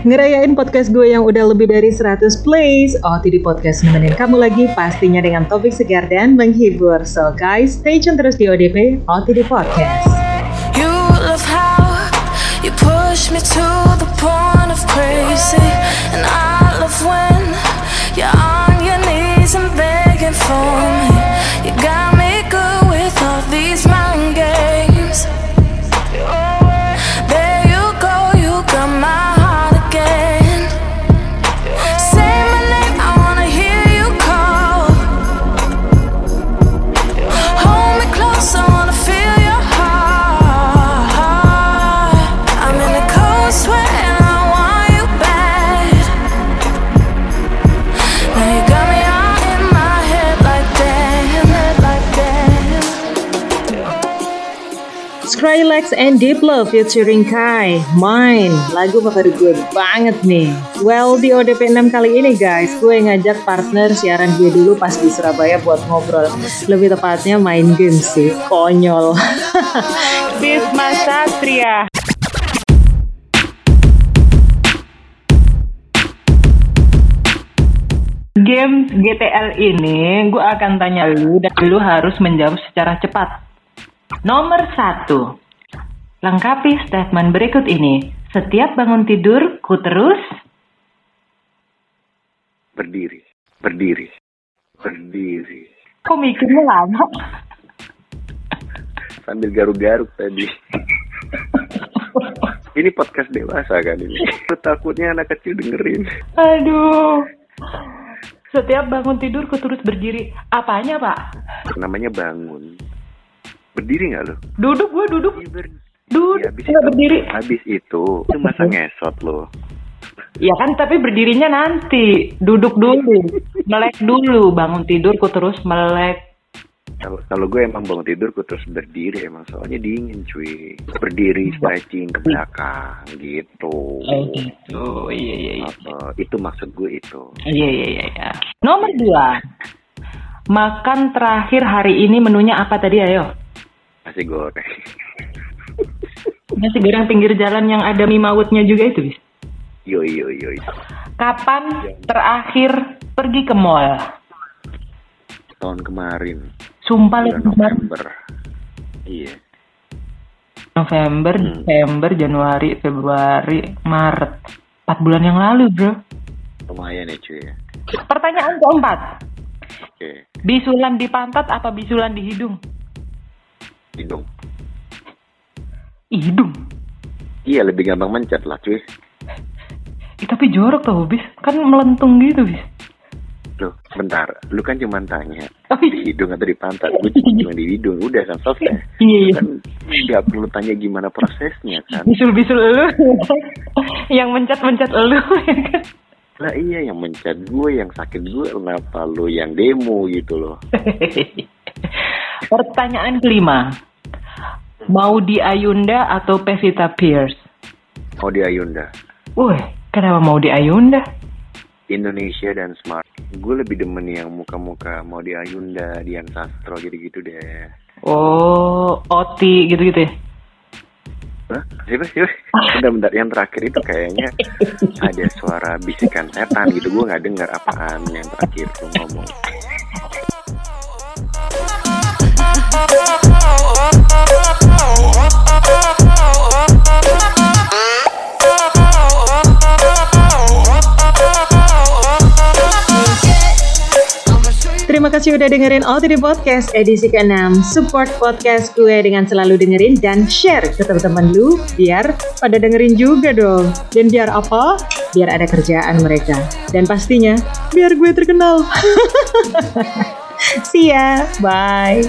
Ngerayain podcast gue yang udah lebih dari 100 plays, OTD Podcast nemenin kamu lagi pastinya dengan topik segar dan menghibur. So guys, stay tune terus di ODP OTD Podcast. Skrillex and Deep Love featuring Kai, Mine, lagu favorit gue banget nih. Well, di ODP 6 kali ini guys, gue ngajak partner siaran gue dulu pas di Surabaya buat ngobrol. Lebih tepatnya main game sih, konyol. Bisma Satria. Game GTL ini gue akan tanya lu dan lu harus menjawab secara cepat. Nomor satu, lengkapi statement berikut ini. Setiap bangun tidur, ku terus berdiri, berdiri, berdiri. Kok mikirnya lama? Sambil garuk-garuk tadi. ini podcast dewasa kan ini. Takutnya anak kecil dengerin. Aduh. Setiap bangun tidur, ku terus berdiri. Apanya, Pak? Namanya bangun. Berdiri nggak lo? Duduk, gue duduk. Iya, ber- Duduk, Ya, habis itu, berdiri. habis itu, itu masa ngesot lo. Ya kan, tapi berdirinya nanti. Duduk dulu. Melek dulu. Bangun tidur, ku terus melek. Kalau kalau gue emang bangun tidur, gue terus berdiri emang soalnya dingin cuy. Berdiri stretching ke belakang gitu. gitu. Iya, iya, iya. Itu maksud gue itu. Iya, iya, iya. iya. Nomor dua. Makan terakhir hari ini menunya apa tadi, ayo? Nasi goreng. Nasi goreng pinggir jalan yang ada mie mautnya juga itu, bis. Yo yo yo. Kapan terakhir pergi ke mall? Tahun kemarin. Sumpah bulan. November. Iya. November, Hmm. Desember, Januari, Februari, Maret. Empat bulan yang lalu, bro. Lumayan ya cuy. ya. Pertanyaan keempat. Oke. Bisulan di pantat apa bisulan di hidung? Hidung. Hidung. Iya lebih gampang mencet lah cuy. Eh, tapi jorok tau, bis. Kan melentung gitu, bis. Loh, bentar. Lu kan cuma tanya Oh, di hidung atau di pantat. Gue cuma di hidung. Udah kan selesai. Iya, iya. Kan nggak perlu tanya gimana prosesnya kan. Bisul-bisul lu. yang mencet-mencet lu. ya kan? Lah iya yang mencet gue, yang sakit gue. Kenapa lu yang demo gitu loh. Pertanyaan kelima. Mau di Ayunda atau Pevita Pierce? Mau di Ayunda. Woi, kenapa mau di Ayunda? Indonesia dan Smart. Gue lebih demen yang muka-muka mau di Ayunda, Dian Sastro gitu-gitu deh. Oh, Oti gitu-gitu ya? Hah? Siapa sih? Bentar, bentar. Yang terakhir itu kayaknya ada suara bisikan setan gitu. Gue nggak dengar apaan yang terakhir tuh ngomong. Kasih udah dengerin OTD Podcast edisi ke-6. Support podcast gue dengan selalu dengerin dan share ke teman-teman lu biar pada dengerin juga dong. Dan biar apa? Biar ada kerjaan mereka. Dan pastinya biar gue terkenal. See ya. Bye.